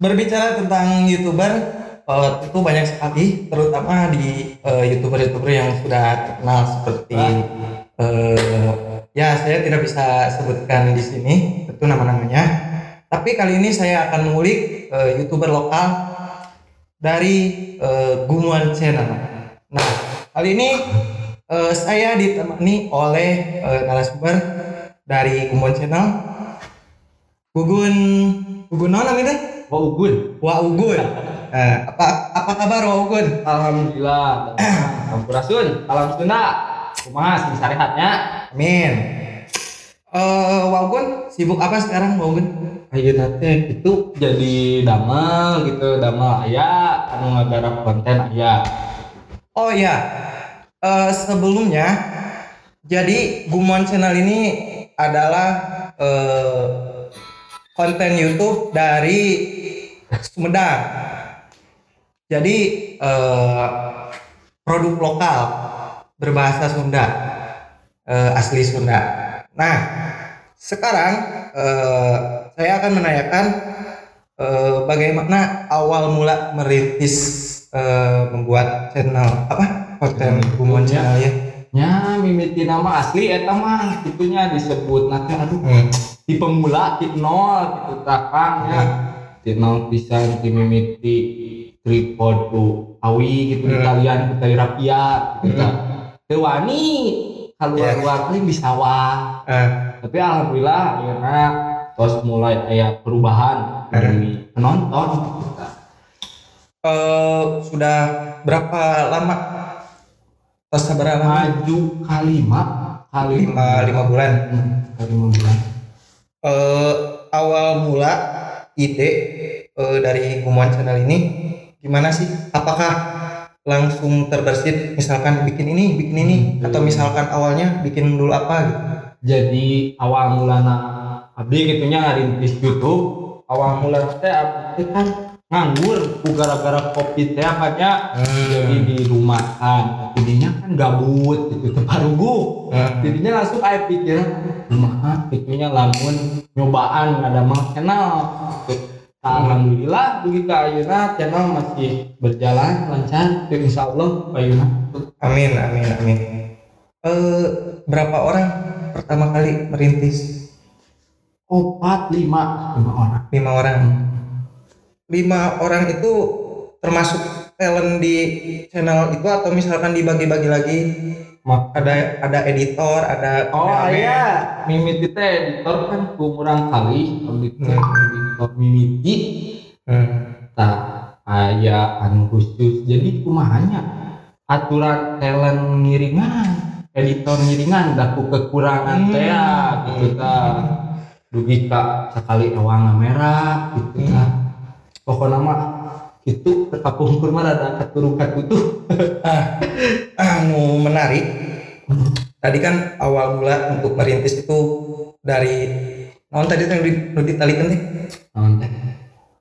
Berbicara tentang youtuber, uh, itu banyak sekali, terutama di uh, youtuber-youtuber yang sudah terkenal seperti uh, ya saya tidak bisa sebutkan di sini itu nama-namanya. Tapi kali ini saya akan mengulik uh, youtuber lokal dari uh, Gumuan Channel. Nah kali ini uh, saya ditemani oleh uh, narasumber dari Gumuan Channel, Gugun Gugun non namanya? Wah Ugun. Wah Ugun. Eh, apa apa kabar Wah Ugun? Alhamdulillah. Sampurasun. Salam Sunda. Kumaha sing sarehatnya? Amin. Eh, Wah Ugun sibuk apa sekarang Wah Ugun? Ayeuna teh itu jadi damel gitu, damel aya anu ngagarap konten aya. Oh ya, eh, sebelumnya jadi Gumon Channel ini adalah eh, konten YouTube dari Sumedang. Jadi eh, produk lokal berbahasa Sunda, eh, asli Sunda. Nah, sekarang eh, saya akan menanyakan eh, bagaimana awal mula merintis eh, membuat channel apa konten Gumon Channel ya. Nya mimiti nama asli eta mah gitunya disebut nanti aduh di pemula di nol gitu takang ya di nol bisa di mimiti tripod tu awi gitu di Hmm. kalian kita rapiat gitu teu wani keluar luar teh bisa wah. Eh, tapi alhamdulillah akhirnya terus mulai aya perubahan dari penonton. Gitu. eh, sudah berapa lama? Terus berapa maju kalima kali Lima, lima bulan. Hmm, kali lima bulan. Eh, awal mula ide eh, dari Gumuan Channel ini gimana sih? Apakah langsung terbersit misalkan bikin ini, bikin ini, atau misalkan awalnya bikin dulu apa gitu? jadi awal mulana abdi gitunya ngarintis YouTube awal mulana teh abdi kan nganggur ku gara-gara kopi teh apanya Hmm. jadi di rumahan jadinya kan gabut gitu teparugu Hmm. jadinya langsung aya pikiran rumahan gitunya lamun nyobaan ada mah channel Alhamdulillah begitu ayeuna channel masih berjalan lancar ya insya Allah ayeuna Amin, amin, amin. Eh, berapa orang pertama kali merintis? opat lima lima orang Lima orang. Lima orang itu termasuk talent di channel itu atau misalkan dibagi-bagi lagi? Ada ada editor, ada Oh kameramen. iya, mimiti teh editor kan kumurang kali, Hmm. editor mimiti, Hmm. tak aya anu khusus. Jadi kumahanya aturan talent ngiringan, editor ngiringan, dah ku kekurangan Hmm. teh ya, gitu ta. Dugi ka sekali ewang kamera gitu ta. Pokoknya mah itu kapungkur mah ada keturukan utuh. Ah, anu menarik. Tadi kan awal mula untuk merintis itu dari naon tadi di nu ditalikan teh? Naon teh?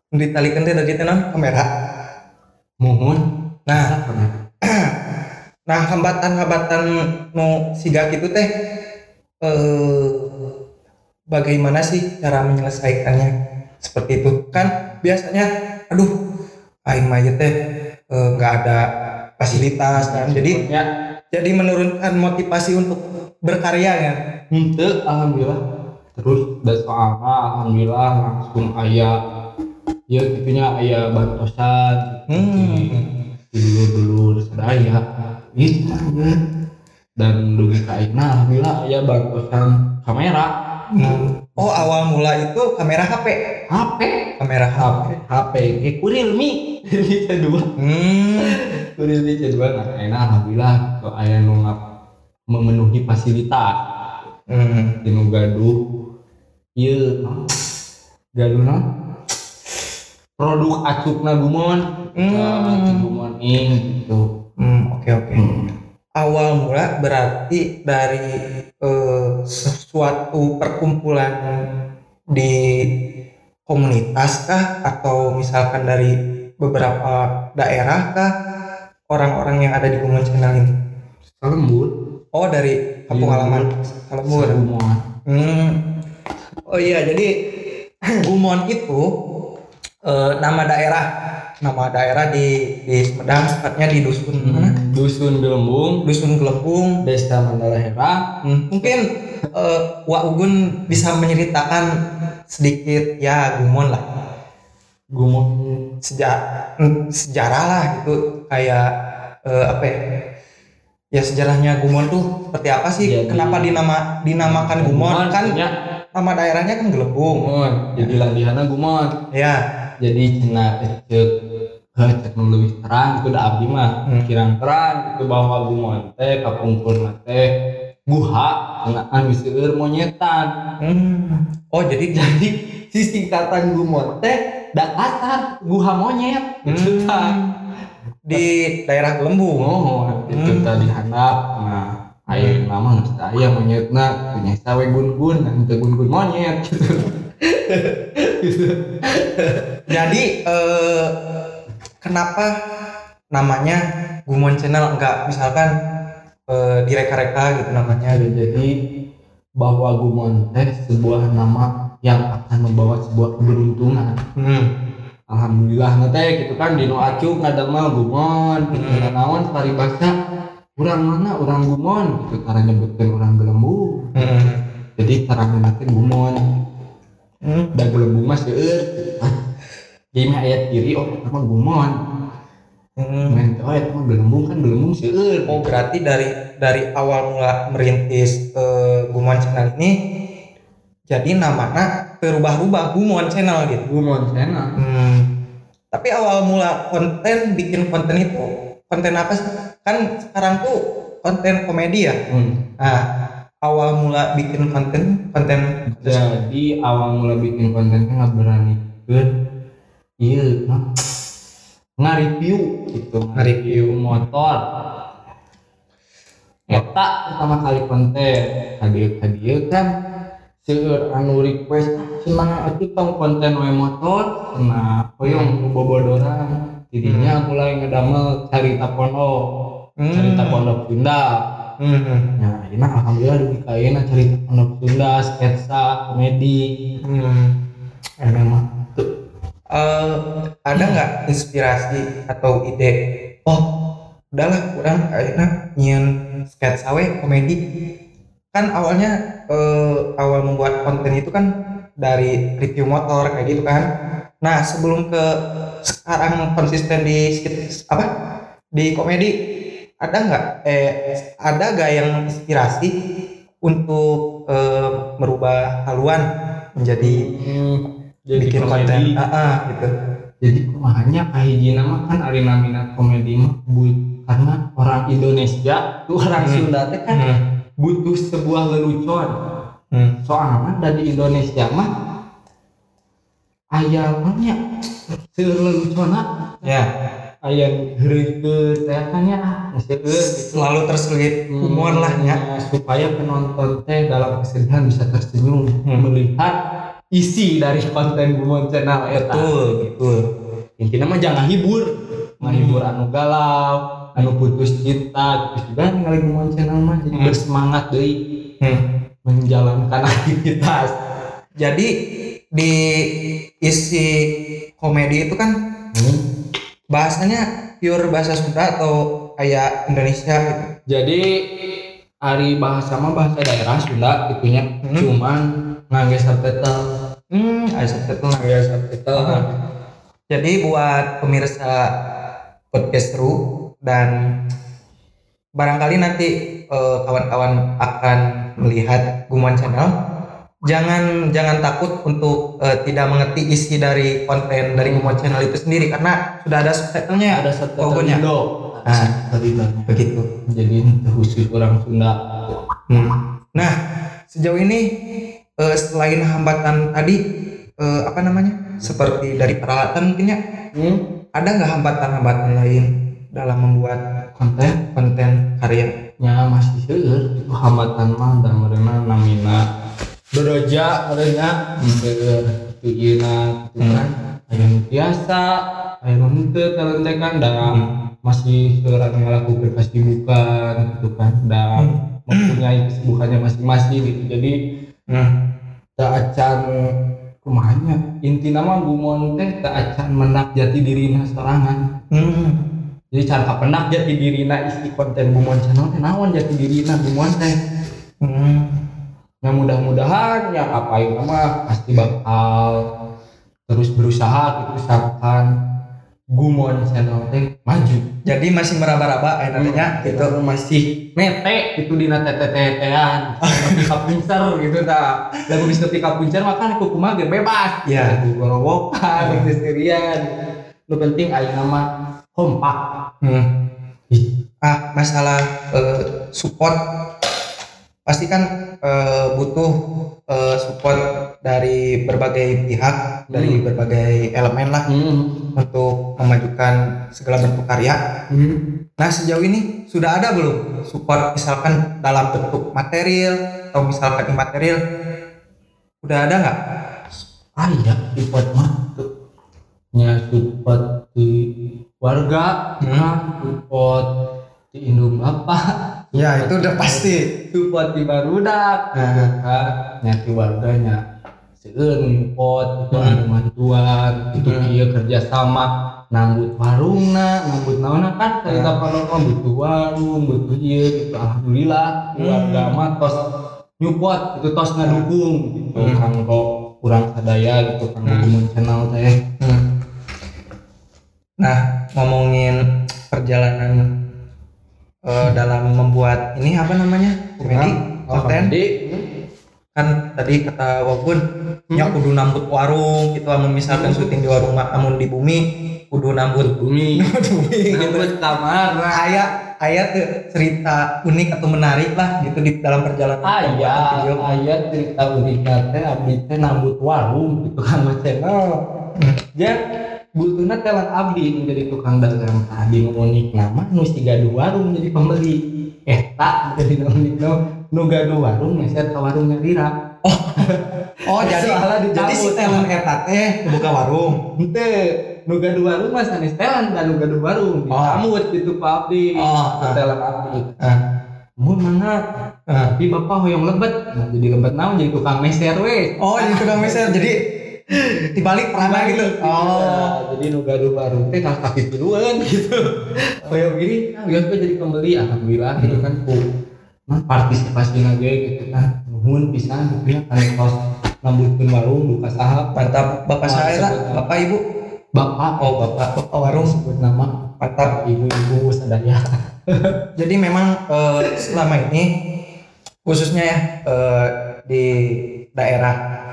Ditalikan teh tadi teh naon? kamera. Muhun. Nah, nah hambatan-hambatan nu sigak itu teh eh bagaimana sih cara menyelesaikannya seperti itu kan biasanya aduh aing mah teh eh, nggak ada fasilitas kan jadi ya jadi menurunkan motivasi untuk berkarya kan Henteu, alhamdulillah. Terus dan soalnya alhamdulillah langsung aya ya gitunya aya bantosan Hmm. dulu dulu sadaya gitu ya. dan dugi ka ayeuna alhamdulillah aya bantosan kamera Hmm. Oh awal mula itu kamera HP HP kamera HP HP eh kurilmi ini dua. Hmm. kurilmi dua. Nah ayeuna alhamdulillah. Kok aya nu ngap- memenuhi fasilitas. Hmm. Tinu gaduh. Iya. Gaduh nah. Produk acukna gumon. Hmm. Nah, Gumon ing gitu. Hmm, oke oke. Awal mula berarti dari eh, sesuatu perkumpulan di komunitas kah atau misalkan dari beberapa daerah kah orang-orang yang ada di Gumon Channel ini? Lembut Oh dari kampung Iya. halaman Kalembur. Gumon Hmm. Oh iya jadi Gumon itu eh, nama daerah nama daerah di di Sumedang tepatnya di dusun mana dusun Gelembung. Dusun Gelembung. Desa Mandala Hera. Hmm, mungkin eh, Wak Ugun bisa menceritakan sedikit ya gumon lah. Gumon sejak hmm, sejarah lah gitu. Kayak eh, apa ya? Ya sejarahnya Gumon tuh seperti apa sih? Jadi- kenapa dinama dinamakan Gumon kan punya nama daerahnya kan Gelembung. Gumon jadi landihana Gumon ya jadi cina cek cek nu lebih terang itu udah abdi mah. Hmm. kirang terang itu bahwa Gumon teh kapungkur teh guha cenaan wiseur monyetan. Hmm. oh jadi jadi si singkatan Gumon teh da kasar guha monyet. Gitu Hmm. kan di daerah Gelembung oh itu Hmm. tadi handap nah ayo nama nggak aya monyetna punya sawe gun-gun dan teu gun-gun monyet. Gitu. Jadi eh, kenapa namanya Gumon Channel enggak misalkan eh, direka-reka gitu namanya Ya, jadi bahwa Gumon teh sebuah nama yang akan membawa sebuah keberuntungan. hmm. Alhamdulillah nanti gitu kan dino acu ngadamel Gumon, gitu Hmm. naon paribasa urang mana urang Gumon gitu cara nyebutkeun urang Gelembung. Hmm. Jadi cara nanti Gumon Hmm. da Gelembung mah seueur. Jadi mah ayat kiri oh eta mah Gumon. Hmm. Men oh eta mah Gelembung kan Gelembung seueur. Oh berarti dari dari awal mula merintis eh, Gumon Channel ini jadi namanya berubah-ubah Gumon Channel gitu. Gumon channel. Hmm. Tapi awal mula konten bikin konten itu konten apa sih? Kan sekarang tuh konten komedi ya. Hmm. Nah, awal mula bikin konten konten jadi awal mula bikin kontennya nggak berani ke iya mah nge-review gitu Nge-review. motor eta pertama kali konten hadir hadir kan seueur anu request cenah atuh tong konten we motor cenah hoyong bobodoran jadinya mulai ngedamel cerita pondok Hmm. cerita pondok Sunda Hmm. Nah, ini alhamdulillah di kaina cerita pondok Sunda, sketsa, komedi. Hmm. Ada Eh, ada nggak inspirasi atau ide? Oh, udahlah kurang akhirnya nyian sketsa we komedi. Kan awalnya eh, awal membuat konten itu kan dari review motor kayak gitu kan. Nah sebelum ke sekarang konsisten di apa di komedi ada nggak eh ada nggak yang inspirasi untuk eh, merubah haluan menjadi jadi bikin komedi. konten ah ah, gitu Jadi kumahanya kahijina mah kan ari minat komedi mah bu- karena orang Indonesia tuh orang Hmm. Sunda teh kan Hmm. butuh sebuah lelucon. Hmm. Soalnya dari Indonesia mah aya nya seueur lelucona ya aya heureukeun teh kan ya gitu. selalu terselip humor lah ya Hmm, supaya penonton teh dalam kesedihan bisa tersenyum Hmm. melihat isi dari konten Gumon Channel eta. betul betul Intinya mah jangan hibur, menghibur anu galau, anu putus cinta, terus juga ningali Gumon Channel mah jadi Hmm. bersemangat deui Hmm. menjalankan aktivitas. jadi di isi komedi itu kan Hmm. bahasanya pure bahasa Sunda atau kayak Indonesia gitu Jadi hari bahasa mah bahasa daerah Sunda itunya Hmm. cuman ngangge subtitle. hmm ada subtitle Ngangge subtitle. Ah. Jadi buat pemirsa podcast seru dan barangkali nanti eh, kawan-kawan akan melihat Gumon Channel, jangan jangan takut untuk eh, tidak mengerti isi dari konten dari Gumon Channel itu sendiri karena sudah ada subtitlenya, Ada subtitle logonya. Indo. Ah. Subtitle Indonya. Begitu. Jadi khusus orang Sunda. Hmm. Nah, sejauh ini eh, selain hambatan tadi eh, apa namanya? Seperti dari peralatan mungkin ya, Hmm. ada nggak hambatan-hambatan lain dalam membuat Konten konten karya? nya masih seueur itu hambatan mah dan mereka namina beroja itu ieuna itu kan aya nu biasa aya nu henteu talentekan da masih seueur anu ngalakukeun kesibukan gitu kan. Da mempunyai kesibukannya masing-masing gitu. Jadi Hmm. da acan kumanya inti nama gumon teh tak acan menak jati dirina sorangan Hmm. jadi cara penak jati dirina isi konten gumon channel teh naon jati dirina gumon teh Hmm. yang mudah-mudahan yang apa yang nama pasti bakal terus berusaha gitu usahakan gumon channel teh maju Jadi masih meraba-raba enaknya gitu gitu. masih mete itu dina tete-tetean ketika puncer gitu tak lagu bisa ketika puncer makan aku kumaha ge bebas Iya. Lagu gorowokan gitu sendirian lu penting ayo nama kompak Hmm. Ah, masalah eh, support pasti kan eh, butuh eh, support dari berbagai pihak, dari Hmm. berbagai elemen lah hmm. untuk memajukan segala bentuk karya. Hmm. Nah, sejauh ini sudah ada belum support misalkan dalam bentuk material atau misalkan imaterial? Udah ada nggak? ah iya support mah nya support di warga Hmm. support di indung bapak Ya, itu udah pasti. support di barudak gitu kan nyati warganya seueur pot itu Hmm. bantuan itu Hmm. dia kerjasama nambut warungna nambut naona kan cerita panorama butuh warung butuh ieu gitu alhamdulillah Hmm. warga mah tos nyupport itu tos ngadukung gitu Hmm. kanggo kurang sadaya gitu kanggo Hmm. channel teh Hmm. Nah, ngomongin perjalanan eh, dalam membuat ini apa namanya? Komedi, Oh, konten. komedi. Kan tadi kata Wagun, nya kudu nambut warung gitu amun misalkan syuting di warung amun di bumi kudu nambut bumi bumi gitu. kamar Aya aya tuh cerita unik atau menarik lah gitu di dalam perjalanan ayah video. ayah cerita uniknya teh abdi teh nambut warung di tukang channel Hmm. dia butuhnya telan abdi menjadi tukang dagang tadi unik nama nu si gaduh warung jadi pembeli eh tak jadi unik no nu gaduh warung ngeser ke warungnya Rira Oh, jadi Soalnya dicabut. jadi si talent eta teh buka warung. ente nu gaduh warung mah sanes telan dan nu gaduh warung Oh. dicamut gitu pak abdi Oh, ah. telan abdi Ah, mun mana ah. tapi bapak hoyong lebet nah, jadi lebet naon jadi tukang meser weh Oh, jadi tukang meser. Jadi dibalik pernah gitu. Oh. Oh, jadi nu gaduh baru teh kakak pipiluan gitu. Kayak gini, nah, biar gue jadi pembeli, alhamdulillah gitu kan ku nah, partisipasi lagi gitu kan. Nuhun pisan gitu ya kan kos nambutkeun warung buka sahab Mantap Bapak saya lah. Bapak Ibu. bapak Oh, Bapak Bapak warung. sebut nama Mantap. ibu-ibu sadaya. Jadi memang eh, selama ini khususnya ya eh, di daerah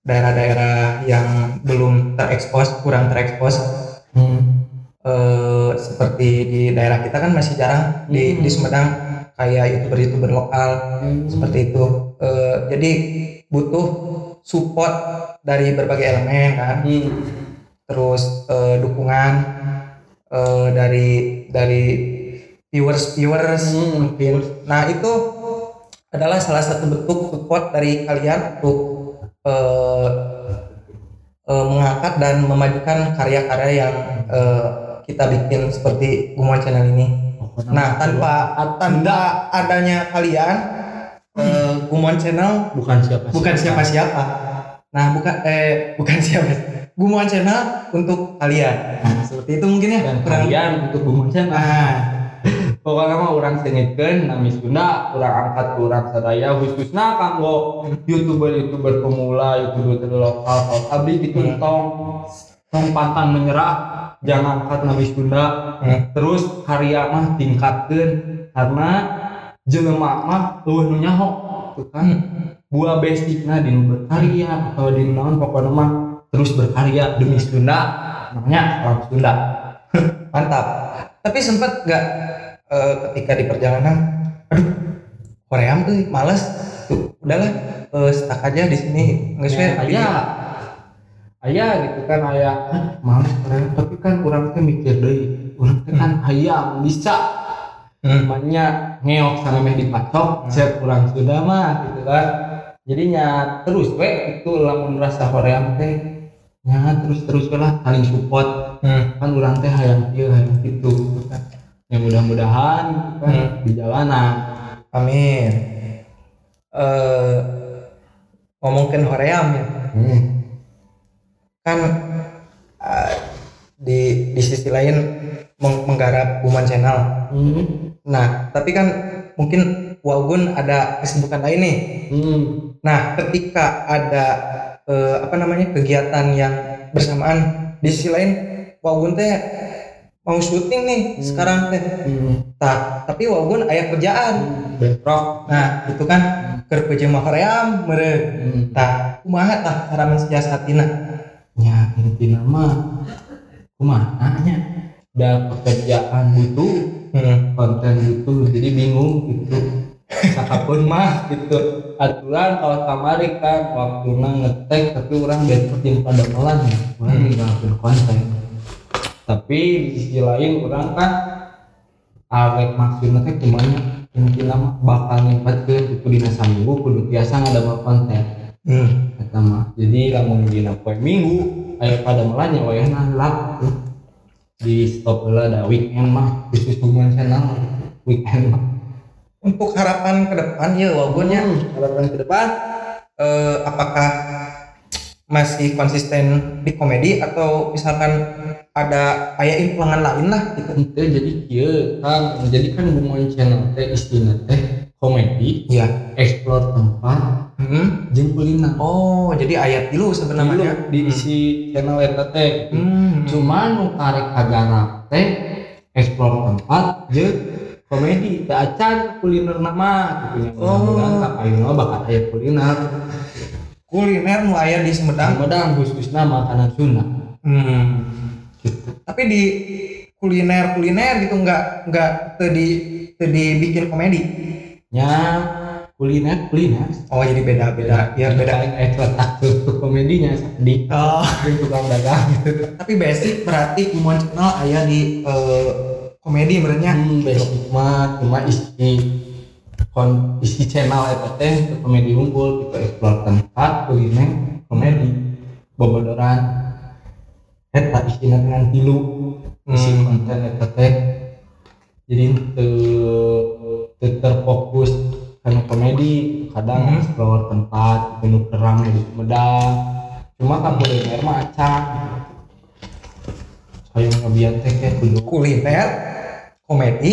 daerah-daerah yang belum terekspos, kurang terekspos Hmm. eh, seperti di daerah kita kan masih jarang di Hmm. di Sumedang kayak youtuber-youtuber lokal seperti itu. Eh, jadi butuh support dari berbagai elemen kan, Hmm. terus eh, dukungan eh, dari dari viewers viewers Hmm. mungkin. Nah itu adalah salah satu bentuk support dari kalian untuk eh, eh, mengangkat dan memajukan karya-karya yang eh, kita bikin seperti Gumon Channel ini. Nah tanpa tanpa adanya kalian eh, Gumon Channel bukan siapa bukan siapa-siapa. Nah bukan eh bukan siapa. Gumon Channel untuk kalian. Nah, seperti itu mungkin ya. dan kurang- kalian untuk gumun Nah, pokoknya mah orang sengitkeun nami Sunda orang angkat ke orang sadaya khususnya kanggo youtuber youtuber pemula youtuber lokal kalau abdi gitu Hmm. tong tong pantang menyerah jangan angkat nami Sunda hmm, terus karya mah tingkatkeun karena jelema mah nu nyaho tuh kan. Buah basicna di berkarya atau di naon pokoknya mah terus berkarya demi Sunda namanya orang Sunda mantap. Tapi sempat nggak eh, ketika di perjalanan, aduh, Korea tuh males. Tuh, udahlah, eh, stuck aja di sini. Nggak sesuai. Ya, ayah ayah gitu kan ayah "Ah, males keren tapi kan orang teh mikir deh orang teh kan hayang bisa Hmm. namanya ngeok sama meh dipacok saya kurang sudah mah gitu kan jadinya terus we itu lamun rasa hoream teh nya terus terus lah saling support Hmm. kan orang teh hayang ieu hayang gitu ya mudah-mudahan kan Hmm. di jalanan Amin. Eh, ngomongin Hoream ya. hmm. kan eh, di di sisi lain meng- menggarap Buman Channel. Hmm. Nah, tapi kan mungkin Wagun ada kesibukan lain nih. Hmm. Nah, ketika ada eh, apa namanya kegiatan yang bersamaan di sisi lain Wagun teh mau syuting nih sekarang teh. Hmm. Tah, tapi Wagun aya kerjaan. Bentrok. Nah, itu kan keur PJ Makaream meureun. Hmm. Tah, kumaha tah cara mensiasatina? Ya inti nama kumaha nya da pekerjaan butuh Hmm. konten butuh jadi bingung gitu sakapun mah gitu aturan kalau kamari kan waktu ngetek tapi orang bentrok yang pada malam orang Hmm. konten tapi di sisi lain orang kan awet maksudnya teh kumanya inti nama bakal nyempatkeun itu dina saminggu kudu biasa ngadamel konten Hmm. Eta mah. Jadi lamun dina poe Minggu aya pada melanya wayahna lap tuh. Di stop heula da weekend mah khusus hubungan channel weekend mah. Untuk harapan ke depan ya Wagunnya harapan ke depan eh, apakah masih konsisten di komedi atau misalkan ada kayak implangan lain lah gitu. itu jadi kieu kan jadi kan hubungan channel teh istina teh komedi Iya. explore tempat Hmm. jeung kuliner Oh, jadi ayat dulu sebenarnya. Diisi channel eta teh Hmm. cuman nu karek kagarap teh explore tempat jeung komedi teu acan kuliner nama gitu nya Oh. mudah-mudahan bakal aya kuliner kuliner nu aya di Sumedang. Sumedang khususna makanan Sunda Hmm. gitu Tapi di kuliner kuliner gitu nggak nggak tadi tadi bikin komedi. nya kuliner kuliner Oh jadi beda beda biar beda. paling tuh komedinya di Oh. di tukang dagang gitu Tapi basic berarti Kumon Channel aya di eh, komedi berarti hmm, basic mah cuma isi kon isi channel eta teh untuk komedi unggul gitu explore tempat kuliner komedi bobodoran eta isina dengan tilu isi Hmm. konten eta teh jadi teu terfokus karena komedi kadang Hmm. explore tempat penuh kerang di Sumedang cuma kan kuliner mah acang saya ngabian teh kayak kuliner komedi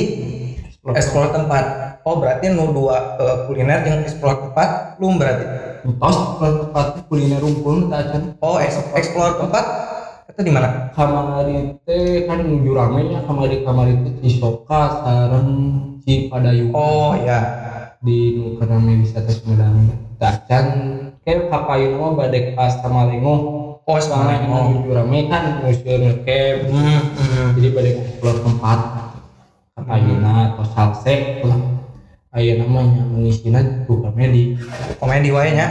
explore tempat. Oh berarti nu dua eh, kuliner yang explore tempat belum berarti. tos explore tempat kuliner tak acan Oh eks- explore tempat itu di mana? kamari teh kan menuju rame nya kamari kamari teh Cisoka sareng Cipadayung Oh ya. di nu rame wisata Sumedang Dacan kayak kapayu nama badek pas sama lengo Oh soalnya sebenarnya. yang menuju rame kan museum ngecamp Hmm, hmm. jadi badek explore tempat kapayuna atau salse lah ayo namanya mengisina tuh komedi. Komedi wae nya.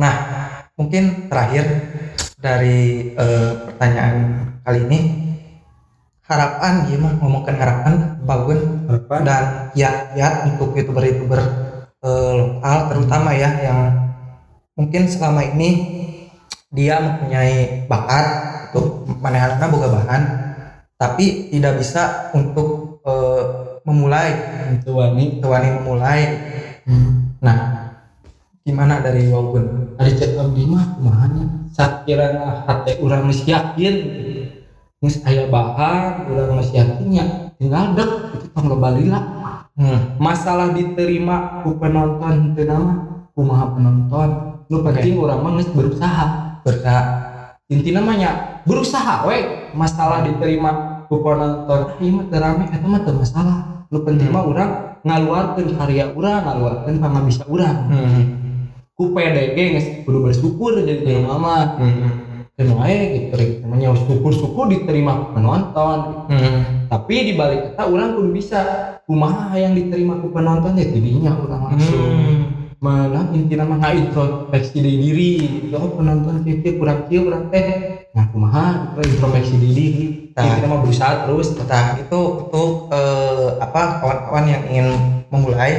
Nah, mungkin terakhir dari eh, pertanyaan kali ini. Harapan gimana ngomongkan harapan Bagun harapan? Dan kiat-kiat untuk youtuber-youtuber eh, lokal terutama ya yang mungkin selama ini dia mempunyai bakat untuk manehanna boga bahan tapi tidak bisa untuk eh, memulai itu wani. Wani memulai nah gimana dari Wagun ada cek abdi mah kumahanya sakirana hati urang geus yakin. Geus aya bahan urang geus yakinnya tinggal dek itu tong lila hmm. masalah diterima ku penonton teu nama kumaha penonton? Lu penting urang mah geus berusaha. Berusaha. Inti namanya berusaha we masalah diterima ku penonton ieu mah teu rame eta mah teu masalah lu penting mah urang ngaluarkeun karya urang ngaluarkeun pangabisa urang hmm. ku PDG geus kudu bersyukur jadi jelema mah Hmm. dan wae gitu rek. namanya syukur-syukur diterima penonton Hmm. tapi di balik kata orang kudu bisa kumaha yang diterima ku penonton ya tidinya orang langsung Hmm. mana inti nama nggak introspeksi diri diri gitu oh penonton TV kurang kieu kurang teh nah kumaha introspeksi diri diri Nah. inti nama berusaha terus Nah, itu untuk eh, apa kawan-kawan yang ingin memulai.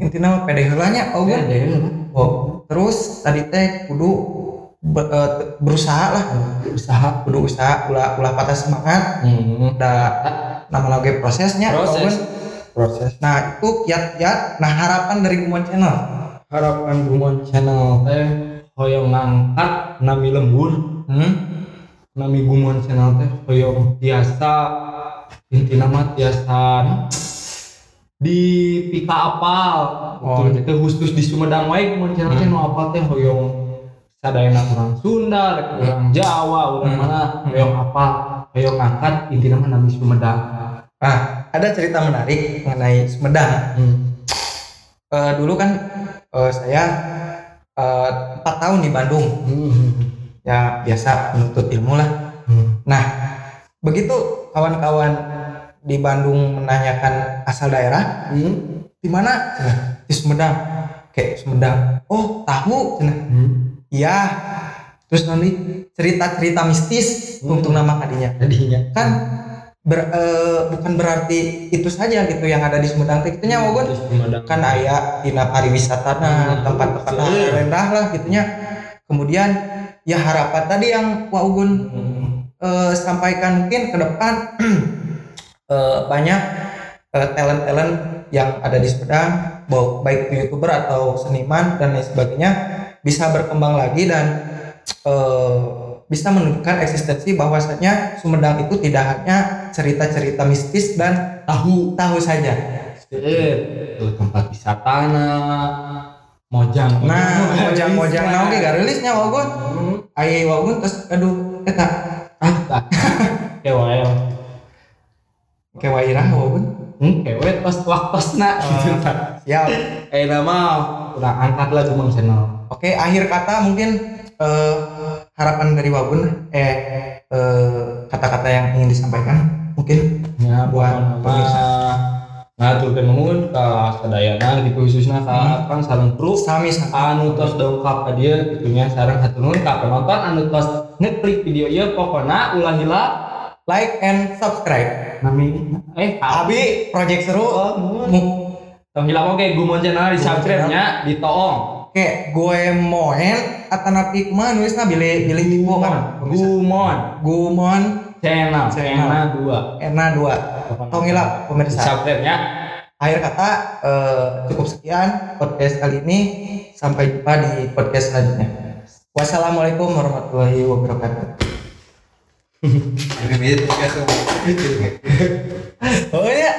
Intinya pede heulanya oh deh Oh, terus tadi teh kudu be- eh, berusaha lah. Berusaha. Kudu usaha ulah ulah patah semangat. Hmm. da nama lagi prosesnya proses. Proses. Nah itu kiat-kiat nah harapan dari Gumon Channel. Harapan Gumon channel teh hoyong ngangkat nami lembur. Hmm? Nami gumon channel teh hoyong biasa inti nama biasa di pika apal. Oh, itu khusus di Sumedang wae gumon channel teh nu apal teh hoyong sadayana orang Sunda rek orang Jawa orang Hmm. mana hoyong apa hoyong ngangkat inti nama nami Sumedang. Ah ada cerita menarik mengenai Sumedang. Hmm. Eh, dulu kan eh, saya eh, empat tahun di Bandung. Hmm. Ya biasa menuntut ilmu lah Hmm. nah begitu kawan-kawan di Bandung menanyakan asal daerah Hmm. di mana Cenah, di Sumedang kayak Sumedang oh tahu cenah Hmm. iya terus nanti cerita-cerita mistis Hmm. untuk nama kadinya jadinya kan ber- eh, bukan berarti itu saja gitu yang ada di Sumedang teh Itunya mau kan aya dina pariwisata Hmm. tempat-tempat Iya. rendah lah gitunya kemudian ya harapan tadi yang Wak Ugun Hmm. eh, sampaikan mungkin ke depan eh, banyak eh, talent-talent yang ada di Sumedang mau baik youtuber atau seniman dan lain sebagainya bisa berkembang lagi dan eh, bisa menunjukkan eksistensi bahwasanya Sumedang itu tidak hanya cerita-cerita mistis dan tahu tahu saja tuh tempat wisata mojang nah mojang-mojang nah oke gak rilisnya wagun Hmm. Ayah wagun terus aduh eta ah. Tak. Kewae kewa irah wagun hmm kewae tos waktos na gitu tak. Siap. Eh nama. Udah angkat lagi mang channel Oke, akhir kata mungkin eh, harapan dari Wagun eh eh, kata-kata yang ingin disampaikan mungkin ya Buat buat pemirsa. ngaturkeun nuhun ka sadayana gitu khususnya ka kan sareng kru sami anu tos dongkap ka dia gitunya sareng hatur nuhun ka penonton anu tos ngeklik video ieu pokona ulah hila like and subscribe. nami eh Abi project seru. Oh, nuhun. Tong hilang oke gumon channel di subscribe nya di toong Oke, gue moen atau napi kumaha nulisna bilih bilih tipe kan. gumon Gumon channel Channel. channel dua Ena 2. Tongila di pemirsa. subscribe nya Akhir kata eh, cukup sekian podcast kali ini. Sampai jumpa di podcast selanjutnya. Wassalamualaikum warahmatullahi wabarakatuh. Oh ya,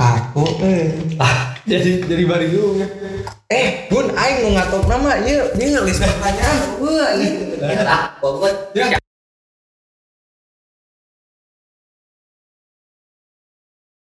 aku eh. jadi jadi bari dulu Eh, Bun, aing nu ngatok nama, iya, dia ngelis pertanyaan. Wah, ini. Kita, pokoknya